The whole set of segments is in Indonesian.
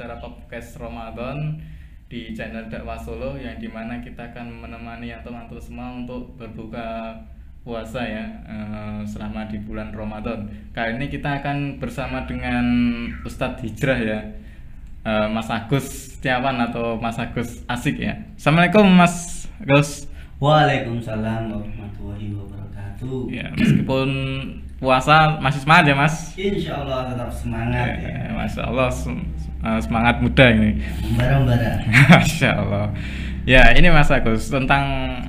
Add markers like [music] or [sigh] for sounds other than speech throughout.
acara podcast Ramadan di channel Dakwah Solo yang di mana kita akan menemani antum-antum semua untuk berbuka puasa ya eh, selama di bulan Ramadan. Kali ini kita akan bersama dengan Ustadz Hijrah ya. Eh, Mas Agus Setiawan atau Mas Agus Asik ya. Assalamualaikum Mas Agus. Waalaikumsalam warahmatullahi wabarakatuh. Ya, meskipun puasa masih semangat ya Mas. Insya Allah tetap semangat Ya, ya. Masya Allah sem- eh, semangat muda ini. Membara-bara. [laughs] Masya Allah. Ya ini Mas Agus tentang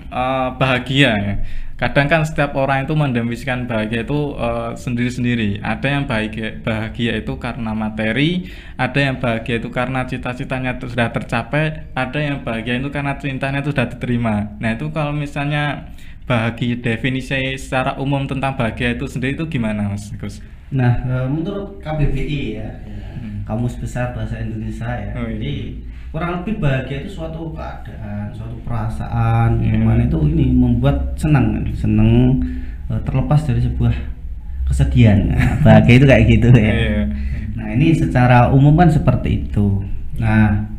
eh, bahagia ya. Kadang kan setiap orang itu mendefinisikan bahagia itu eh, sendiri-sendiri. Ada yang bahagia, bahagia itu karena materi, ada yang bahagia itu karena cita-citanya sudah tercapai, ada yang bahagia itu karena cintanya itu sudah diterima. Nah itu kalau misalnya bahagia definisi secara umum tentang bahagia itu sendiri itu gimana Mas Agus? Nah, eh, menurut KBBI ya, ya, Hmm. Kamus Besar Bahasa Indonesia ya. Oh, iya. Jadi kurang lebih bahagia itu suatu keadaan, suatu perasaan, yang mana itu ini membuat senang, senang eh, terlepas dari sebuah kesedihan. Nah, bahagia itu kayak gitu ya. Iya. Nah ini secara umum kan seperti itu. Nah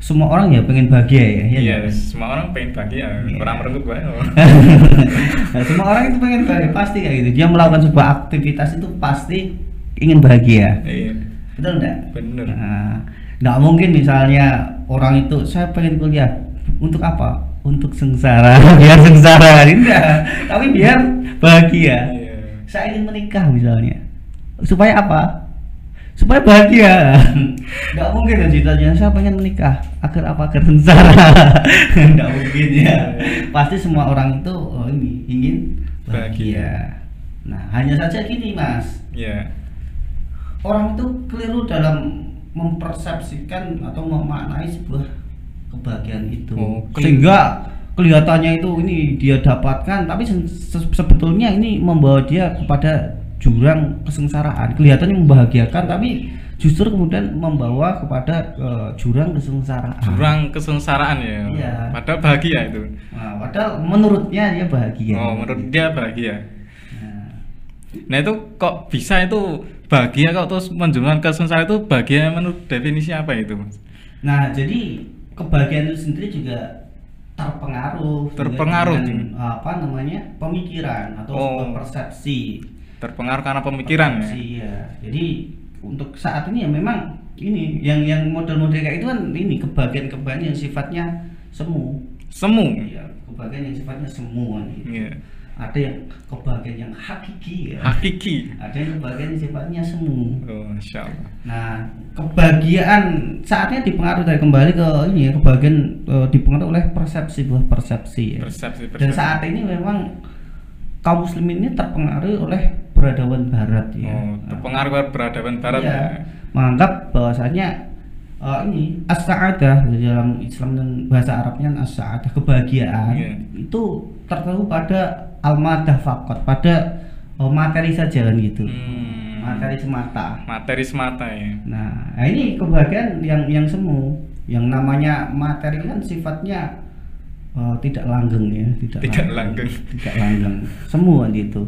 semua orang ya pengen bahagia ya. ya Iya, nggak? semua orang pengen bahagia, Iya. orang merenggut bae. [laughs] nah, semua orang itu pengen bahagia pasti kayak gitu. Dia melakukan sebuah aktivitas itu pasti ingin bahagia. Iya, Betul enggak? bener. Nah, nggak mungkin misalnya orang itu saya pengen kuliah untuk apa? Untuk sengsara, [laughs] biar sengsara, tidak. Tapi biar bahagia. Iya. Saya ingin menikah misalnya. Supaya apa? Supaya bahagia. Nggak mungkin dong ceritanya saya pengen menikah agar apa? Agar sengsara. [laughs] Nggak mungkin ya. Pasti semua orang itu oh ini ingin bahagia. Nah, hanya saja gini, Mas. Iya. Orang itu keliru dalam mempersepsikan atau memaknai sebuah kebahagiaan itu. Oh, keliru. Sehingga kelihatannya itu ini dia dapatkan tapi se- se- sebetulnya ini membawa dia kepada jurang kesengsaraan. Kelihatannya membahagiakan tapi justru kemudian membawa kepada eh, jurang kesengsaraan. Jurang kesengsaraan ya. Iya. Padahal bahagia itu. Nah, padahal menurutnya dia bahagia. Oh, menurut dia bahagia. Nah, Nah itu kok bisa itu bahagia kok terus menjurang kesengsaraan itu bahagia menurut definisi apa itu mas? Nah, jadi kebahagiaan itu sendiri juga terpengaruh Terpengaruh dengan, apa namanya pemikiran atau Oh. persepsi. Terpengaruh karena pemikiran ya. Persepsi, ya. Jadi untuk saat ini ya memang ini yang yang model-model kayak itu kan ini kebahagiaan-kebahagiaan yang sifatnya semu. Semu. Iya, kebahagiaan yang sifatnya semu kan. Iya. Ada yang kebahagiaan yang hakiki ya. Hakiki. Ada yang kebahagiaan yang sifatnya semu. Oh, insya Allah. Nah, kebahagiaan saatnya dipengaruhi dari kembali ke ini ya, kebahagiaan eh, dipengaruhi oleh persepsi buah persepsi ya. Persepsi, Dan persepsi. saat ini memang kaum muslimin ini terpengaruh oleh peradaban barat ya. Oh, terpengaruh peradaban barat Iya, ya. menganggap bahwasanya eh, ini as-sa'adah dalam Islam dan bahasa Arabnya as-sa'adah kebahagiaan Iya. itu tertentu pada al-madah fakot pada eh, materi saja kan gitu. Hmm. Materi semata. Materi semata ya. Nah, nah ini kebahagiaan yang yang semu, yang namanya materi kan sifatnya eh, tidak langgeng ya, tidak, Tidak langgeng. tidak langgeng, semu kan gitu.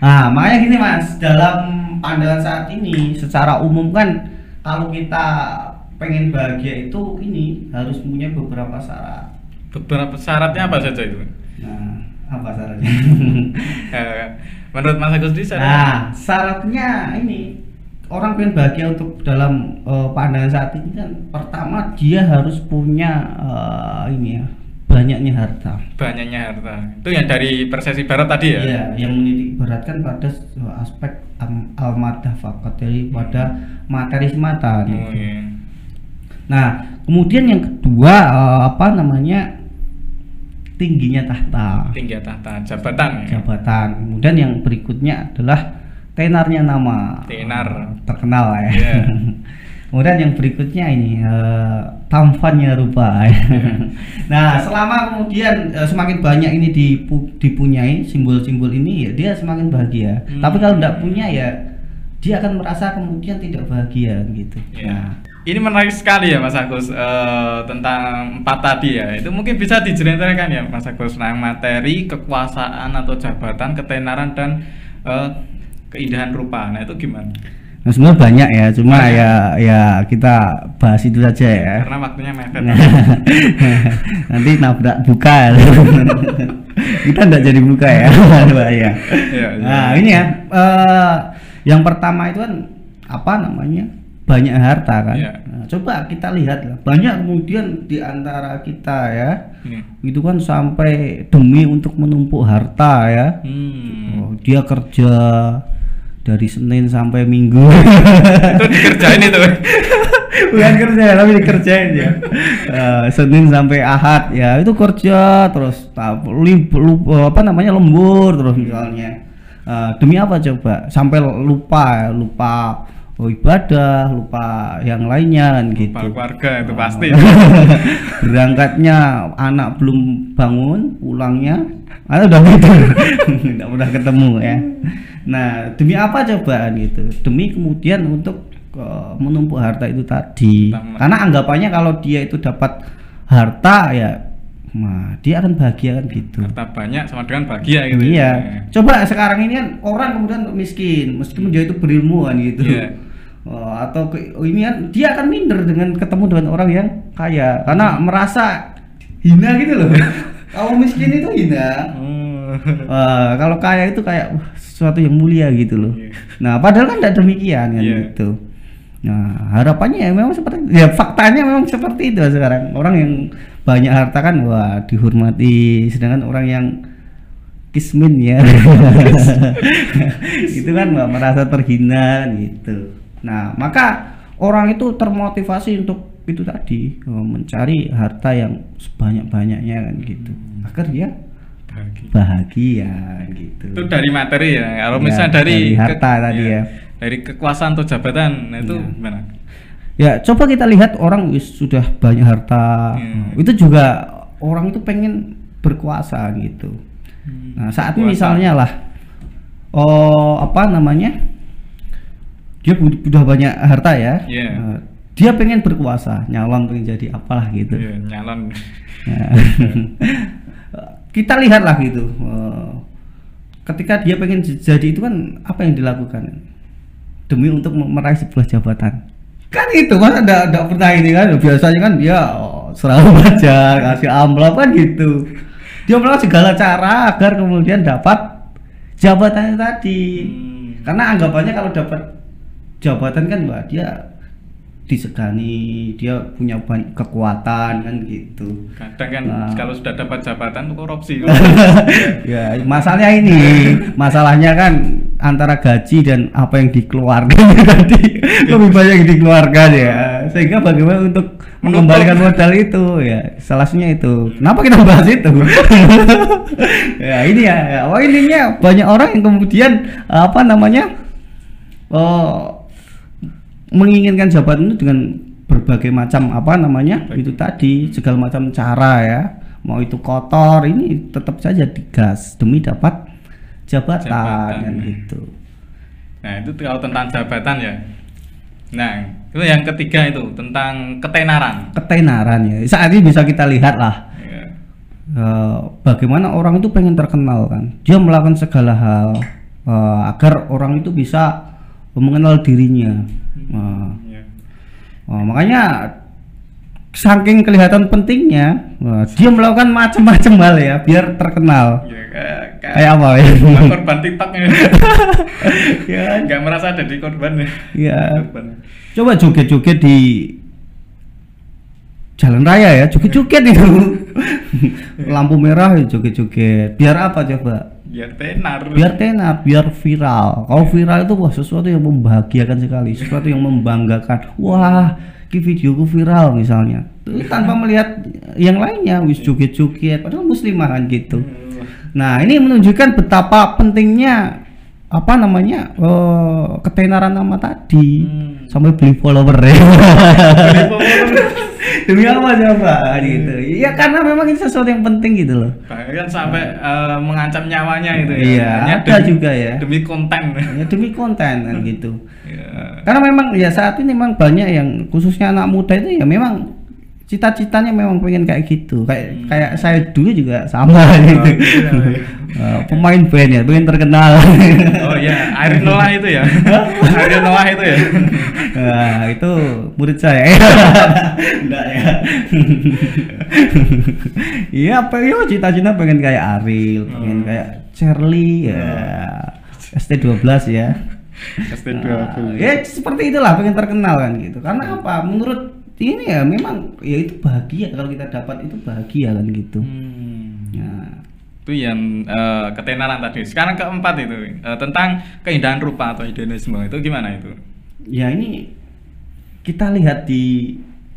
Nah, makanya gini mas, dalam pandangan saat ini, secara umum kan kalau kita pengen bahagia itu ini harus punya beberapa syarat. Beberapa syaratnya apa saja itu? Nah, apa syaratnya? [laughs] Eh, menurut Mas Agus syaratnya? Nah, syaratnya ini orang pengen bahagia untuk dalam eh, pandangan saat ini kan pertama dia harus punya eh, ini ya banyaknya harta. banyaknya harta. Itu yang dari persepsi barat tadi ya? Iya, yang menitik beratkan pada aspek al-madah fakat dari pada materi semata. Oh, gitu. iya. Nah, kemudian yang kedua eh, apa namanya tingginya tahta. Tinggi tahta jabatan ya? jabatan. Kemudian yang berikutnya adalah tenarnya nama. Tenar. Terkenal ya. Iya. [laughs] Kemudian yang berikutnya ini eh, tampannya rupa. [laughs] nah, selama kemudian eh, semakin banyak ini dipu- dipunyai simbol-simbol ini ya dia semakin bahagia. Hmm. Tapi kalau tidak punya ya dia akan merasa kemudian tidak bahagia gitu. Iya. Nah, ini menarik sekali ya Mas Agus eh, tentang empat tadi ya. Itu mungkin bisa diceritakan ya Mas Agus tentang materi, kekuasaan atau jabatan, ketenaran dan eh, keindahan rupa. Nah itu gimana? Nah, sebenarnya banyak ya, cuma Banyak. ya ya kita bahas itu saja ya. Karena waktunya mepet. [laughs] Nanti nabrak buka. [laughs] kita enggak jadi buka ya. [laughs] Bahaya. Iya, iya. Nah, ini ya eh, yang pertama itu kan apa namanya? banyak harta kan. Iya. Nah, coba kita lihat lah. Banyak kemudian di antara kita ya, Ini. itu kan sampai demi untuk menumpuk harta ya. Hmm. Oh, dia kerja dari Senin sampai Minggu. itu dikerjain itu. [laughs] Bukan kerja tapi dikerjain ya. Eh, Senin sampai Ahad ya itu kerja terus apa namanya lembur terus misalnya. Eh, demi apa coba? Sampai lupa lupa oh, ibadah, lupa yang lainnya kan gitu. Lupa keluarga itu pasti. [laughs] Berangkatnya anak belum bangun, pulangnya anak udah tidur. [laughs] Tidak pernah ketemu ya. Nah, demi apa cobaan gitu? Demi kemudian untuk eh, menumpuk harta itu tadi. Tentang- Karena anggapannya kalau dia itu dapat harta ya nah, dia akan bahagia kan gitu. Harta banyak sama dengan bahagia gitu. Iya. Coba sekarang ini kan orang kemudian miskin, meskipun dia itu berilmu kan gitu. Iya. Oh, atau ke, oh, ini kan dia akan minder dengan ketemu dengan orang yang kaya karena merasa hina gitu loh. [laughs] kalau miskin itu hina. Oh. [laughs] Eh, kalau kaya itu kayak wah, sesuatu yang mulia gitu loh. Iya. Nah, padahal kan tidak demikian kan Iya. gitu. Nah, harapannya ya memang seperti ya faktanya memang seperti itu sekarang. Orang yang banyak harta kan wah dihormati, sedangkan orang yang kismin ya [laughs] itu kan wah, merasa terhina gitu. Nah, maka orang itu termotivasi untuk itu tadi oh, mencari harta yang sebanyak-banyaknya kan gitu. Agar dia Bahagia. bahagia gitu. itu dari materi ya kalau Ya, misalnya dari, dari harta tadi ya. dari kekuasaan atau jabatan nah itu Ya. gimana Ya, coba kita lihat orang wis sudah banyak harta. Hmm. Itu juga orang itu pengen berkuasa gitu. Nah, saat ini misalnya lah oh apa namanya? Dia sudah banyak harta ya. Iya. Nah, dia pengen berkuasa, nyalon pengen jadi apalah gitu. Iya, nyalon Nah, [laughs] [laughs] kita lihatlah gitu. eh, ketika dia pengen jadi itu kan apa yang dilakukan demi untuk me- meraih sebuah jabatan. Kan itu kan ada ada pernah ini kan biasanya kan dia oh, selalu baca kasih amplop kan gitu. Dia melakukan segala cara agar kemudian dapat jabatannya tadi. Hmm. Karena anggapannya kalau dapat jabatan kan wah dia disegani, dia punya banyak kekuatan kan gitu. kadang kan Nah. kalau sudah dapat jabatan tuh korupsi. [laughs] Ya masalahnya ini masalahnya kan antara gaji dan apa yang dikeluarkan [laughs] tadi. Lebih banyak yang dikeluarkan ya. Sehingga bagaimana untuk mengembalikan modal itu? Ya salahnya itu. Kenapa kita bahas itu? [laughs] Ya ini ya, ya. oh ininya banyak orang yang kemudian apa namanya oh menginginkan jabatan itu dengan berbagai macam apa namanya itu tadi segala macam cara ya. Mau itu kotor ini tetap saja digas demi dapat jabatan, Jabatan. gitu. Nah itu kalau tentang jabatan ya. Nah itu yang ketiga itu tentang ketenaran. Ketenaran ya. Saat ini bisa kita lihat lah Ya. eh, bagaimana orang itu pengen terkenal kan. Dia melakukan segala hal eh, agar orang itu bisa mengenal dirinya Eh, Ya. Oh, makanya saking kelihatan pentingnya, wah, dia melakukan macam-macam hal ya biar terkenal. Ya, kayak, Kayak apa ya? kayak korban TikTok ya. [laughs] ya, nggak merasa ada di korban ya. ya. Korban. Coba joget-joget di jalan raya ya, joget-joget itu. Lampu merah ya joget-joget. Biar apa coba? Biar tenar. Biar tenar, biar viral. Kalau viral itu wah sesuatu yang membahagiakan sekali, sesuatu yang membanggakan. Wah, ki videoku viral misalnya. Itu tanpa melihat yang lainnya, wis joget-joget padahal muslimah kan gitu. Nah, ini menunjukkan betapa pentingnya apa namanya? eh, ketenaran nama tadi. Hmm. Sampai beli follower ya. [laughs] Demi apa coba gitu. Ya karena memang itu sesuatu yang penting gitu loh. bahkan sampai eh, mengancam nyawanya itu ya Iya, ada demi- juga ya. demi konten Ya demi konten kan [laughs] gitu. Iya. Karena memang ya saat ini memang banyak yang khususnya anak muda itu ya memang cita-citanya memang pengen kayak gitu. Kayak kayak saya dulu juga sama gitu. gitu ya, iya. Eh, pemain band ya, pengen terkenal. oh iya Ariel Noah itu ya [laughs] Ariel Noah itu ya Nah, itu murid saya. Enggak ya. Iya, apa ya cita-cita pengen kayak Ariel, pengen Hmm. kayak Charlie ya. ST12 ya. ST12 Nah, ya seperti itulah pengen terkenal kan gitu. Karena apa? Menurut ini ya memang ya itu bahagia kalau kita dapat itu bahagia kan gitu. Hmm. Nah, itu yang eh, ketenaran tadi sekarang keempat itu eh, tentang keindahan rupa atau hedonisme itu gimana itu ya ini kita lihat di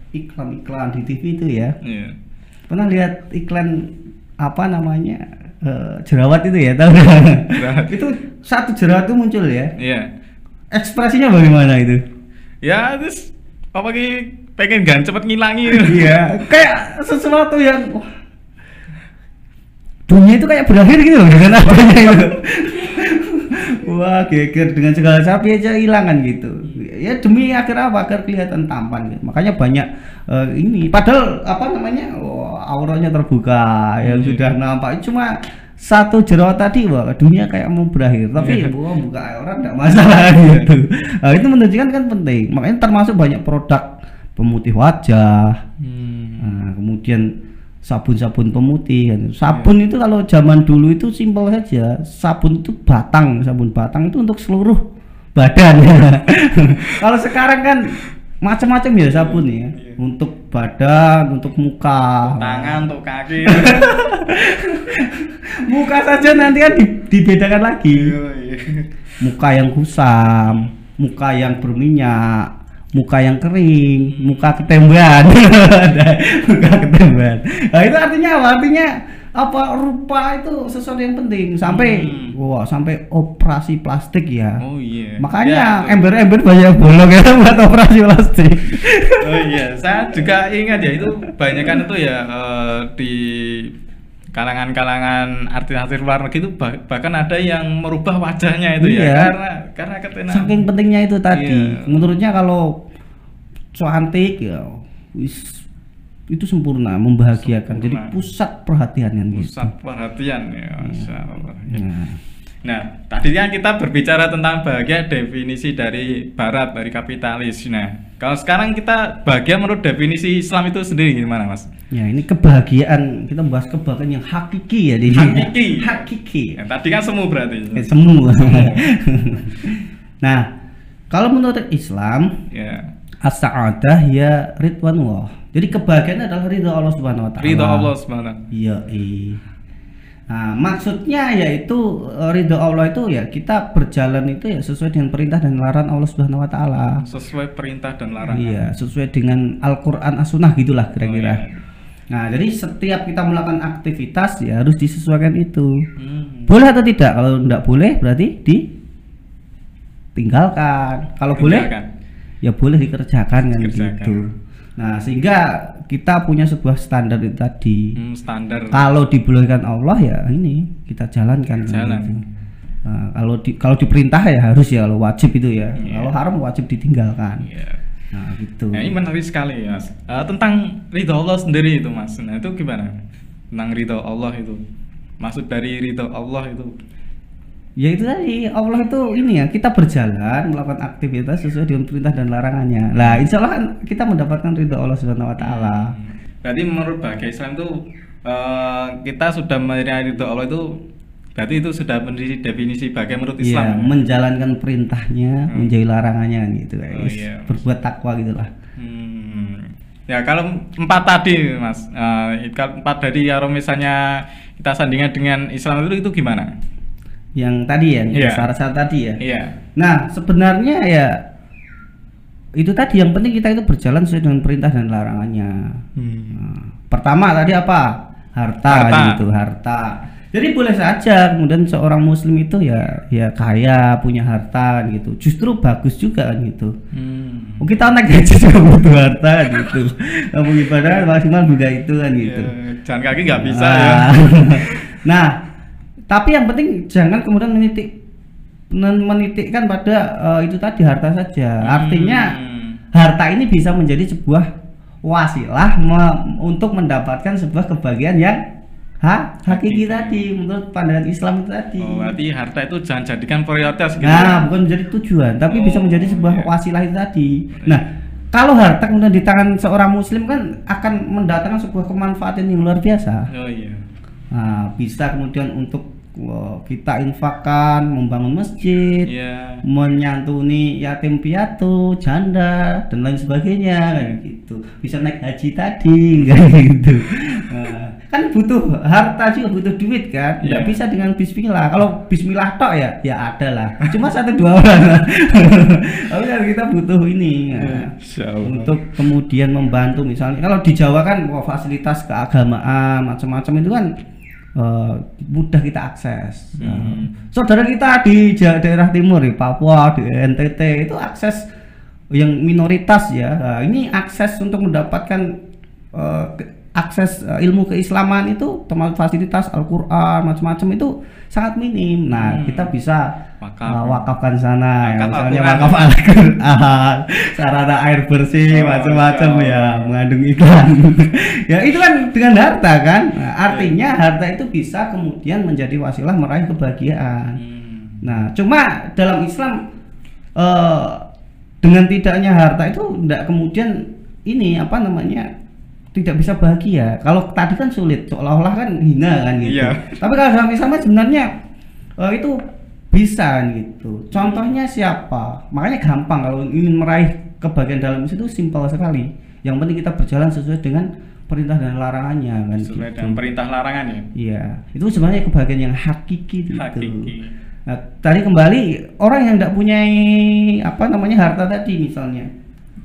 iklan-iklan di TV itu ya. Iya. Pernah lihat iklan apa namanya eh, jerawat itu ya tahu itu satu jerawat itu muncul ya. iya Ekspresinya bagaimana itu? ya terus apa ki pengen gan cepet ngilangi. Iya, kayak sesuatu yang wah, dunia itu kayak berakhir gitu loh dengan adanya itu. Wah, geger dengan segala sapi aja hilangan gitu. Ya demi akhir apa? Agar kelihatan tampan gitu. Makanya banyak eh, ini padahal apa namanya? oh, auranya terbuka yang Hmm. sudah nampak cuma satu jerawat tadi wah dunia kayak mau berakhir tapi Iya. wah, buka aurat enggak masalah [laughs] gitu nah, itu menunjukkan kan penting makanya termasuk banyak produk pemutih wajah Hmm. Nah, kemudian sabun-sabun pemutih kan. Sabun itu kalau zaman dulu itu simpel saja. Sabun itu batang, sabun batang itu untuk seluruh badan. [laughs] kalau sekarang kan macam-macam ya sabun ya. Iya. Untuk badan, untuk muka. tangan untuk kaki [laughs] Muka saja nanti kan di- dibedakan lagi. Iya. Muka yang kusam, muka yang berminyak, muka yang kering, muka ketembahan. [laughs] Ada muka ketembahan. Nah, itu artinya apa? Artinya apa rupa itu sesuatu yang penting sampai Hmm. wah sampai operasi plastik ya. oh iya Makanya Ya, ember-ember banyak bolong ya buat operasi plastik. oh iya saya juga ingat ya itu banyak kan itu ya eh, di kalangan-kalangan artis-artis luar negeri itu bah- bahkan ada yang merubah wajahnya itu Iya. ya karena karena ketenaran Saking pentingnya itu tadi. Iya. Menurutnya kalau cantik ya wis itu sempurna, membahagiakan. Jadi Sempurna. pusat perhatian kan gitu. pusat perhatian ya Masya Allah. Nah, Nah, tadi kan kita berbicara tentang bahagia definisi dari barat, dari kapitalis. Nah, kalau sekarang kita bahagia menurut definisi Islam itu sendiri gimana, Mas? ya ini kebahagiaan kita bahas kebahagiaan yang hakiki ya di Hakiki. hakiki. Ya, tadi kan semu berarti. Eh, semu. [laughs] nah, kalau menurut Islam Ya. as-sa'adah ya ridwanullah. Jadi kebahagiaan adalah ridho Allah Subhanahu wa taala. Ridho Allah Subhanahu. Iya, iya. Nah, maksudnya yaitu eh, ridho Allah itu ya kita berjalan itu ya sesuai dengan perintah dan larangan Allah Subhanahu wa taala. Sesuai perintah dan larangan. Iya, sesuai dengan Al-Qur'an As-Sunnah gitulah kira-kira. Oh, iya. Nah, jadi setiap kita melakukan aktivitas ya harus disesuaikan itu. Hmm. Boleh atau tidak? Kalau tidak boleh berarti ditinggalkan. Kalau boleh Tinggalkan. ya boleh dikerjakan kan Dikerjakan. gitu. Nah, sehingga kita punya sebuah standar itu tadi. Hmm, standar. Kalau dibolehkan Allah ya ini kita jalankan. kan Jalan. gitu. Nah, kalau di kalau diperintah ya harus ya kalau wajib itu ya. Iya. Kalau haram wajib ditinggalkan. Iya. Nah, gitu. Nah, ini menarik sekali, Mas. Eh, tentang ridho Allah sendiri itu, Mas. Nah, itu gimana? Tentang ridho Allah itu. Maksud dari ridho Allah itu Ya itu tadi Allah itu ini ya kita berjalan melakukan aktivitas sesuai dengan perintah dan larangannya. Lah insya Allah kan kita mendapatkan ridho Allah Subhanahu Wa Taala. Berarti menurut bagai Islam itu eh, kita sudah menerima ridho Allah itu berarti itu sudah menjadi definisi bagai menurut Iya Islam. ya? menjalankan perintahnya, Hmm. menjauhi larangannya gitu Oh, guys. iya. Berbuat takwa gitulah. Hmm. Ya kalau empat tadi Mas, kalau empat dari kalau misalnya kita sandingkan dengan Islam itu itu gimana? Yang tadi ya, Iya. syarat-syarat tadi ya. Iya. Nah sebenarnya ya itu tadi yang penting kita itu berjalan sesuai dengan perintah dan larangannya. Hmm. Nah, pertama tadi apa? Harta, Harta. gitu, harta. Jadi boleh saja kemudian seorang muslim itu ya ya kaya, punya harta gitu. Justru bagus juga kan gitu. Hmm. Oh, kita naik gaji juga butuh harta gitu. [laughs] Kamu ibadah maksimal juga itu kan gitu. Ya, jalan kaki nggak bisa [laughs] Nah, ya. nah, tapi yang penting jangan kemudian menitik men- menitikkan pada eh, itu tadi harta saja. Artinya Hmm. harta ini bisa menjadi sebuah wasilah me- untuk mendapatkan sebuah kebahagiaan yang ha hakiki tadi menurut pandangan Islam itu tadi. Oh, berarti harta itu jangan jadikan prioritas gitu. Nah, bukan menjadi tujuan, tapi bisa Oh, menjadi sebuah iya. wasilah itu tadi. Nah, kalau harta kemudian di tangan seorang muslim kan akan mendatangkan sebuah kemanfaatan yang luar biasa. Oh iya. Nah, bisa kemudian untuk kita infakkan membangun masjid, Iya. menyantuni yatim piatu, janda dan lain sebagainya kayak gitu. Bisa naik haji tadi [laughs] kayak gitu. Nah, kan butuh harta juga butuh duit kan. Tidak Iya. bisa dengan bismillah. Kalau bismillah tok ya ya ada lah. Cuma satu dua orang. [laughs] Tapi kan kita butuh ini. Nah, Insya Allah. untuk kemudian membantu misalnya kalau di Jawa kan fasilitas keagamaan macam-macam itu kan eh, mudah kita akses. Hmm. saudara kita di daerah timur di Papua, di NTT itu akses yang minoritas ya. Nah, ini akses untuk mendapatkan ke- akses eh, ilmu keislaman itu termasuk fasilitas Al-Qur'an macam-macam itu sangat minim. Nah, Hmm. kita bisa Wakaf. eh, wakafkan sana ya, Wakaf misalnya Al-Qur'an. wakaf Al-Qur'an, [laughs] sarana air bersih Oh, macam-macam ya, mengandung iklan. [laughs] ya itu kan dengan harta kan. Nah, artinya harta itu bisa kemudian menjadi wasilah meraih kebahagiaan. Hmm. Nah, cuma dalam Islam eh, dengan tidaknya harta itu tidak kemudian ini apa namanya tidak bisa bahagia. Kalau tadi kan sulit, seolah-olah kan hina kan gitu. Iya. Tapi kalau dalam Islam kan sebenarnya eh, itu bisa gitu. Contohnya siapa? Makanya gampang kalau ingin meraih kebahagiaan dalam Islam itu simpel sekali. Yang penting kita berjalan sesuai dengan perintah dan larangannya kan. Sesuai gitu. dengan perintah larangan ya. Iya, itu sebenarnya kebahagiaan yang hakiki gitu. Hakiki. Nah, tadi kembali orang yang tidak punya apa namanya harta tadi misalnya,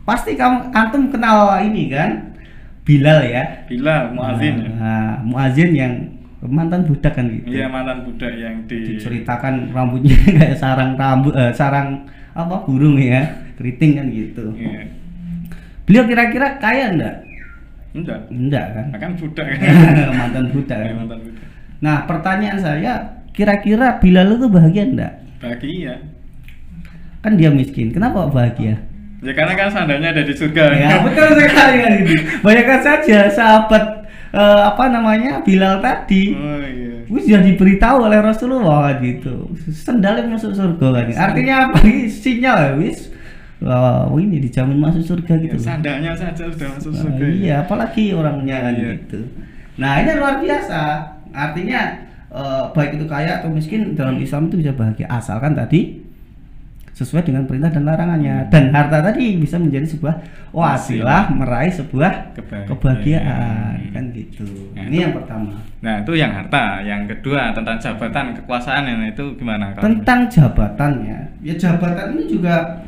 pasti kamu antum kenal ini kan, Bilal ya. Bila muazin ya. Nah, muazin yang mantan budak kan gitu. Iya mantan budak yang di Diceritakan rambutnya [laughs] kayak sarang rambut, eh, sarang apa burung ya, keriting kan gitu. Iya. Beliau kira-kira kaya enggak? Enggak. Enggak kan? Kan budak. [laughs] mantan budak. Iya, kan? mantan budak. Nah, pertanyaan saya, kira-kira Bilal itu bahagia enggak? Bahagia. Kan dia miskin. Kenapa bahagia? Ya karena kan sandalnya ada di surga. Ya, betul sekali kan itu. Bayangkan saja sahabat eh, apa namanya? Bilal tadi. Oh iya. Sudah diberitahu oleh Rasulullah kan gitu. Sendalnya masuk surga kan. Artinya apa? Ini sinyal ya, wis. Wah, ini dijamin masuk surga gitu. Ya, sandalnya saja sudah masuk surga. iya, apalagi orangnya kan Iya. gitu. Nah, ini luar biasa. Artinya eh, baik itu kaya atau miskin dalam Islam itu bisa bahagia asalkan tadi sesuai dengan perintah dan larangannya dan harta tadi bisa menjadi sebuah wasilah meraih sebuah Kebahagiaan. kebahagiaan kan gitu. Nah, Ini itu- yang pertama. Nah itu yang harta. Yang kedua tentang jabatan kekuasaan yang itu gimana? kalau- Tentang jabatannya, ya jabatan ini juga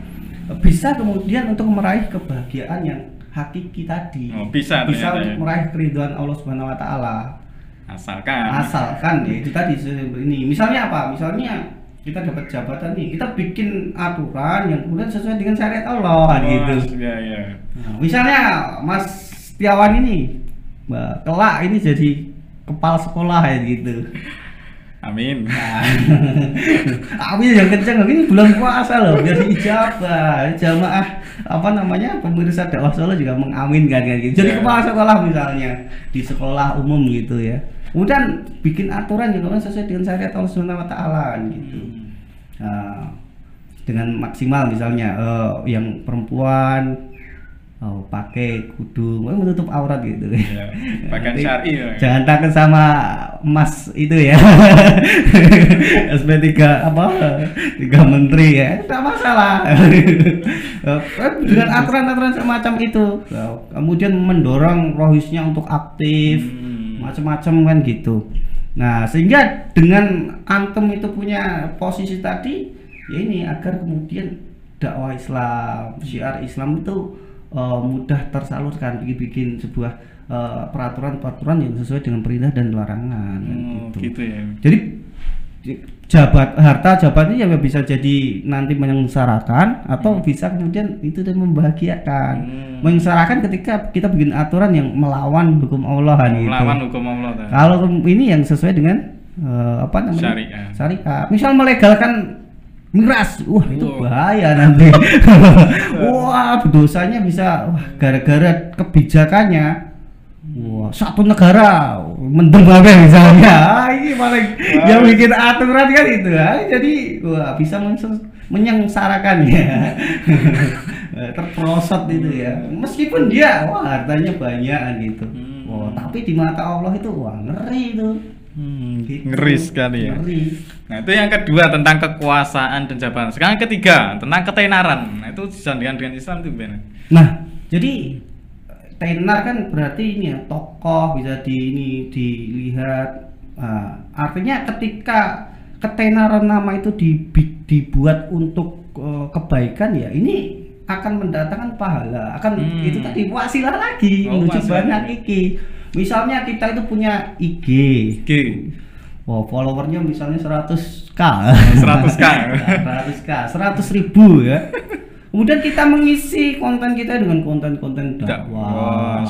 bisa kemudian untuk meraih kebahagiaan yang hakiki tadi. Oh, bisa bisa ternyata untuk ya. meraih keriduan Allah Subhanahu wa taala. asalkan. asalkan ya itu tadi ini misalnya apa misalnya kita dapat jabatan nih kita bikin aturan yang kemudian sesuai dengan syariat Allah Oh, gitu Iya iya. Nah, misalnya Mas Setiawan ini Mbak kelak ini jadi kepala sekolah ya gitu Amin. nah, [laughs] amin yang kenceng ini bulan puasa loh biar diijabah jamaah apa namanya pemirsa dakwah Solo juga mengaminkan kan gitu jadi Ya. kepala sekolah misalnya di sekolah umum gitu ya kemudian bikin aturan juga kan sesuai dengan syariat Allah Subhanahu wa taala gitu. Nah, dengan maksimal misalnya eh, yang perempuan oh, pakai kudu oh, menutup aurat gitu. Pakaian Nanti syar'i ya. jangan takut sama emas itu ya. [laughs] SP3 apa tiga menteri ya tidak masalah. Eh, dengan aturan-aturan semacam itu kemudian mendorong rohisnya untuk aktif. Hmm. Macam-macam kan gitu. Nah, sehingga dengan antum itu punya posisi tadi ya ini agar kemudian dakwah Islam, syiar Islam itu eh, mudah tersalurkan bikin sebuah eh, peraturan-peraturan yang sesuai dengan perintah dan larangan kan Oh, gitu. gitu ya. Jadi di- jabat harta jabatannya ya bisa jadi nanti menyengsarakan atau bisa kemudian itu dan membahagiakan. Hmm. Menyengsarakan ketika kita bikin aturan yang melawan hukum Allah. Melawan hukum Allah. Kalau ini yang sesuai dengan eh, apa namanya? Syariat. Syariat. Misal melegalkan miras, wah itu bahaya nanti. [laughs] wah dosanya bisa wah gara-gara kebijakannya. Wah satu negara mendem apa misalnya. Ah, ini paling yang bikin aturan kan itu. Ah, jadi wah bisa menyengsarakan ya. [laughs] Terprosot itu ya. Meskipun dia wah hartanya banyak gitu. Hmm. Wah, tapi di mata Allah itu wah ngeri itu. Hmm, Gitu. ngeri sekali ya. Ngeri. Nah itu yang kedua tentang kekuasaan dan jabatan. Sekarang ketiga tentang ketenaran. Nah itu disandingkan dengan Islam itu gimana? Nah, jadi tenar kan berarti ini ya tokoh bisa di ini dilihat. Nah, artinya ketika ketenaran nama itu dibi- dibuat untuk eh, kebaikan ya ini akan mendatangkan pahala. Akan Hmm. itu tadi wasilah lagi Oh, menuju banyak iki. Misalnya kita itu punya IG. Oke. Oh, followernya misalnya 100k. 100K. 100k, 100 ribu ya. [laughs] Kemudian kita mengisi konten kita dengan konten-konten dakwah,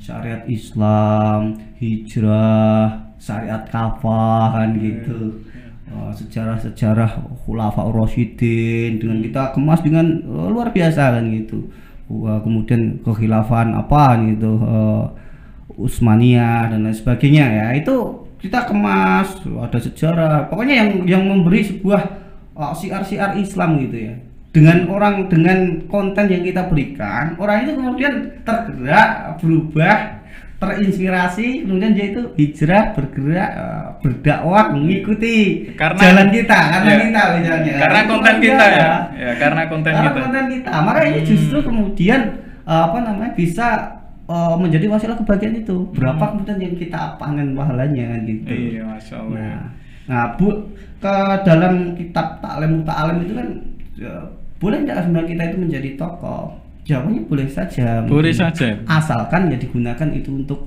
syariat Islam, hijrah, syariat kafah kan gitu. Oh, sejarah-sejarah khulafa Rasyidin dengan kita kemas dengan eh, luar biasa kan gitu. Kemudian kekhilafan apa gitu eh, Utsmaniyah dan lain sebagainya ya. Itu kita kemas ada sejarah. Pokoknya yang yang memberi sebuah siar-siar Islam gitu ya. Dengan orang dengan konten yang kita berikan, orang itu kemudian tergerak, berubah, terinspirasi, kemudian dia itu hijrah, bergerak, eh, berdakwah, mengikuti Karena- jalan kita, karena Ya. kita misalnya. Karena konten kita ya. Ya karena konten Karena kita. konten kita. Maka ini Hmm. justru kemudian eh, apa namanya bisa eh, menjadi wasilah kebahagiaan itu. Berapa Hmm. kemudian yang kita panen pahalanya kan gitu. Iya Masya Allah. Nah, nah bu ke dalam kitab taklim ta'alim itu kan boleh tidak sebenarnya kita itu menjadi tokoh? Jawabannya boleh saja. Boleh mungkin. saja. Asalkan ya digunakan itu untuk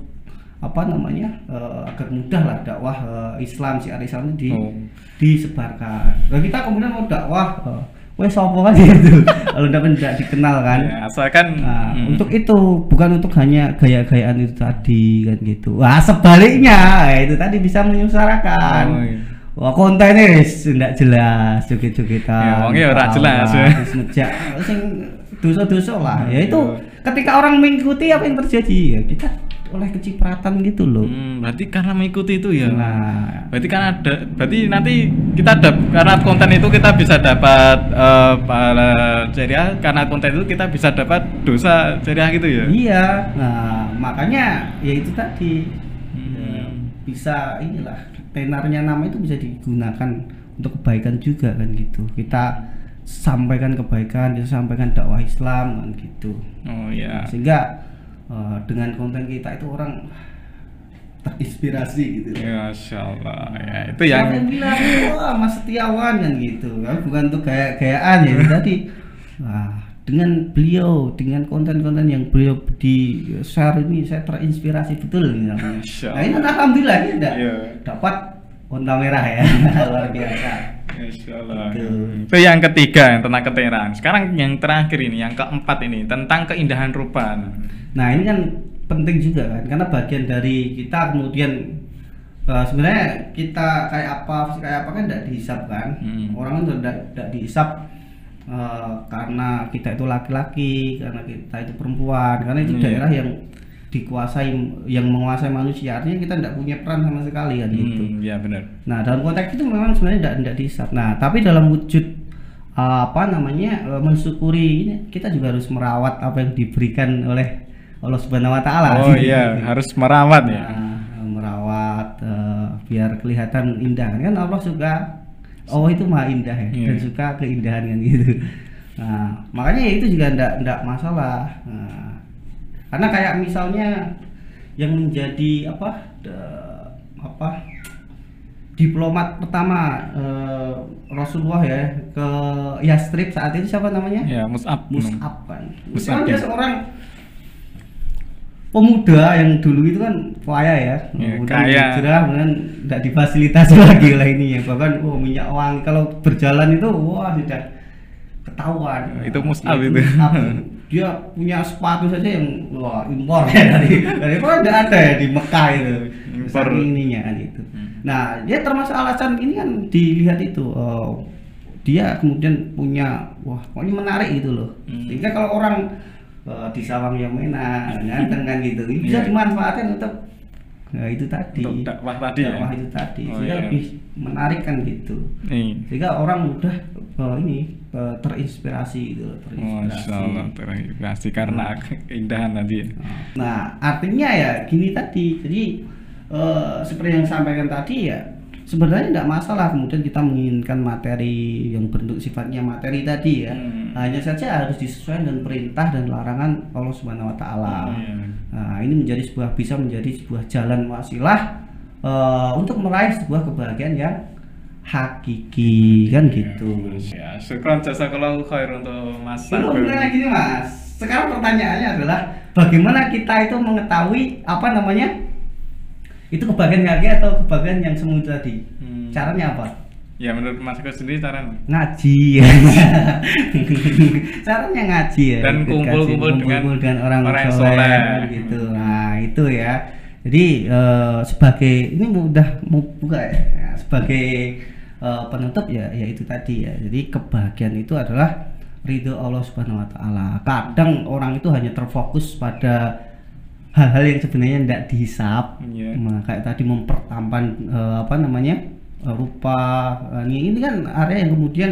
apa namanya eh, agar mudah lah dakwah eh, Islam si Islam itu di, Oh. disebarkan. Nah kita kemudian mau dakwah, eh, wes sopo kan [laughs] gitu. Kalau tidak tidak dikenal kan. Ya, asalkan Nah, hmm. untuk itu bukan untuk hanya gaya-gayaan itu tadi kan gitu. Wah sebaliknya ya itu tadi bisa menyusarakan. Oh, iya. Wah kontennya wis ndak jelas joget-jogetan. Ya, wongnya ora jelas, ya. Terus ngejak sing dosa-dosa lah. Ya itu ketika orang mengikuti apa yang terjadi ya kita oleh kecipratan gitu loh. Hmm, berarti karena mengikuti itu ya. Nah, Berarti kan ada, berarti nanti kita ada karena konten itu kita bisa dapat eh, pahala jariah karena konten itu kita bisa dapat dosa jariah gitu ya. iya. Nah, makanya ya itu tadi Hmm. Ya, bisa inilah tenarnya nama itu bisa digunakan untuk kebaikan juga kan gitu. Kita sampaikan kebaikan, kita sampaikan dakwah Islam kan gitu. Oh ya. Sehingga eh, dengan konten kita itu orang terinspirasi gitu. Ya, Masya Allah. Ya, itu yang yang bilang wah Mas Setiawan kan gitu kan bukan untuk gaya-gayaan ya itu tadi wah dengan beliau dengan konten-konten yang beliau di share ini saya terinspirasi betul misalnya. [laughs] Nah ini alhamdulillah ya enggak Iya. dapat onta merah ya [laughs] luar biasa. Itu yang ketiga yang tentang ketenaran. Sekarang yang terakhir ini, yang keempat ini tentang keindahan rupa. Nah ini kan penting juga kan karena bagian dari kita kemudian eh, sebenarnya kita kayak apa kayak apa kan tidak dihisap kan Hmm. orang kan tidak tidak dihisap eh, karena kita itu laki-laki karena kita itu perempuan karena itu Iya. daerah yang dikuasai yang menguasai manusia artinya kita tidak punya peran sama sekali kan gitu Hmm, ya benar. Nah, dalam konteks itu memang sebenarnya tidak tidak dihisap. Nah, tapi dalam wujud uh, apa namanya uh, mensyukuri ini kita juga harus merawat apa yang diberikan oleh Allah Subhanahu wa taala. Oh iya, [laughs] harus merawat ya. Nah, merawat uh, biar kelihatan indah. Kan Allah suka Allah itu maha indah ya dan Iya. suka keindahan kan gitu. Nah, makanya ya itu juga ndak ndak masalah. Nah, karena kayak misalnya yang menjadi apa de- apa diplomat pertama eh, Rasulullah ya ke Yastrib saat itu siapa namanya? Ya, Mus'ab. Mus'ab kan. Mus'ab, dia ya. seorang pemuda yang dulu itu kan kaya ya, Ya, kaya. hijrah, kemudian tidak difasilitasi [laughs] lagi lah ini ya, bahkan oh, minyak wangi kalau berjalan itu wah sudah ketahuan. Ya, Itu Mus'ab itu. Mus'ab. Dia punya sepatu saja yang wah impor ya dari dari mana tidak ada ya di Mekah itu. Impor. Ininya kan itu. Hmm. Nah, dia termasuk alasan ini kan dilihat itu oh, dia kemudian punya wah pokoknya menarik gitu loh. Hmm. Sehingga kalau orang eh, di Sawang Yamena ganteng kan gitu, ini bisa Iya. dimanfaatkan untuk nah, itu tadi. Untuk dakwah tadi ya? Dakwah itu tadi. Oh, Sehingga iya. lebih menarik kan gitu. Nih. Sehingga orang mudah eh, ini eh, terinspirasi gitu terinspirasi. Masya Allah terinspirasi karena keindahan tadi. ya. Nah, artinya ya gini tadi. Jadi eh, seperti yang sampaikan tadi ya sebenarnya tidak masalah kemudian kita menginginkan materi yang bentuk sifatnya materi tadi ya. Hmm. Hanya saja harus disesuaikan dengan perintah dan larangan Allah Subhanahu wa taala. Iya. Nah, ini menjadi sebuah bisa menjadi sebuah jalan wasilah eh, untuk meraih sebuah kebahagiaan yang hakiki kan gitu. Ya, syukran jazakallahu khair untuk Mas Belum lagi nih mas. Sekarang pertanyaannya adalah bagaimana kita itu mengetahui apa namanya itu kebahagiaan hakiki atau kebahagiaan yang semu tadi? Hmm. Caranya apa? Ya menurut Mas Agus sendiri cara Ngaji. [laughs] Caranya ngaji ya. Dan kumpul-kumpul dengan kumpul dengan orang, orang yang soleh, soleh. gitu. Nah itu ya. Jadi eh, sebagai ini udah mau buka ya. Ya, sebagai eh, penutup ya ya itu tadi ya. Jadi kebahagiaan itu adalah ridho Allah Subhanahu wa taala. Kadang orang itu hanya terfokus pada hal-hal yang sebenarnya tidak dihisap. Iya. Nah, kayak tadi mempertampan eh, apa namanya? eh, rupa eh, ini, ini kan area yang kemudian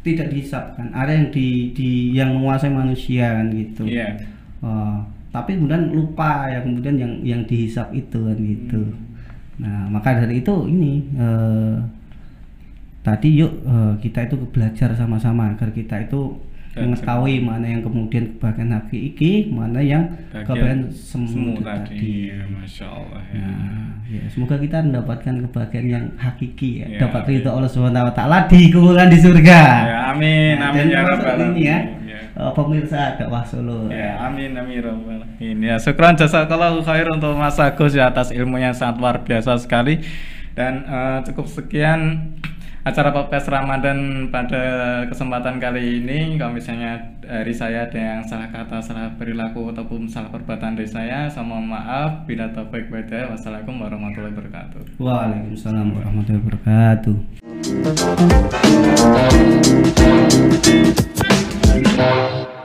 tidak dihisap kan, area yang di, di yang menguasai manusia kan gitu. Iya. Eh, tapi kemudian lupa ya kemudian yang yang dihisap itu kan gitu. Hmm. Nah, maka dari itu ini eh, tadi yuk eh, kita itu belajar sama-sama agar kita itu. Mengetahui mana yang kemudian kebahagiaan hakiki, mana yang kebahagiaan semu, semu itu tadi. Ya, Masya Allah ya. Nah, ya semoga kita mendapatkan kebahagiaan yang hakiki ya, Ya, dapat amin. ridho Allah Subhanahu wa taala dikumpulkan di surga. Ya, amin, Nah, amin ya rabbal ya, alamin, ya. eh, pemirsa dakwah Solo. Ya, amin amin ya rabbal alamin. Ya, syukran jazakallahu khair untuk Mas Agus ya atas ilmunya yang sangat luar biasa sekali. Dan eh, cukup sekian acara podcast Ramadan pada kesempatan kali ini. Kalau misalnya dari saya ada yang salah kata, salah perilaku ataupun salah perbuatan dari saya, sama maaf. Bila taufik wa'hidayah. Wassalamualaikum warahmatullahi wabarakatuh. Waalaikumsalam warahmatullahi wabarakatuh. Thank you.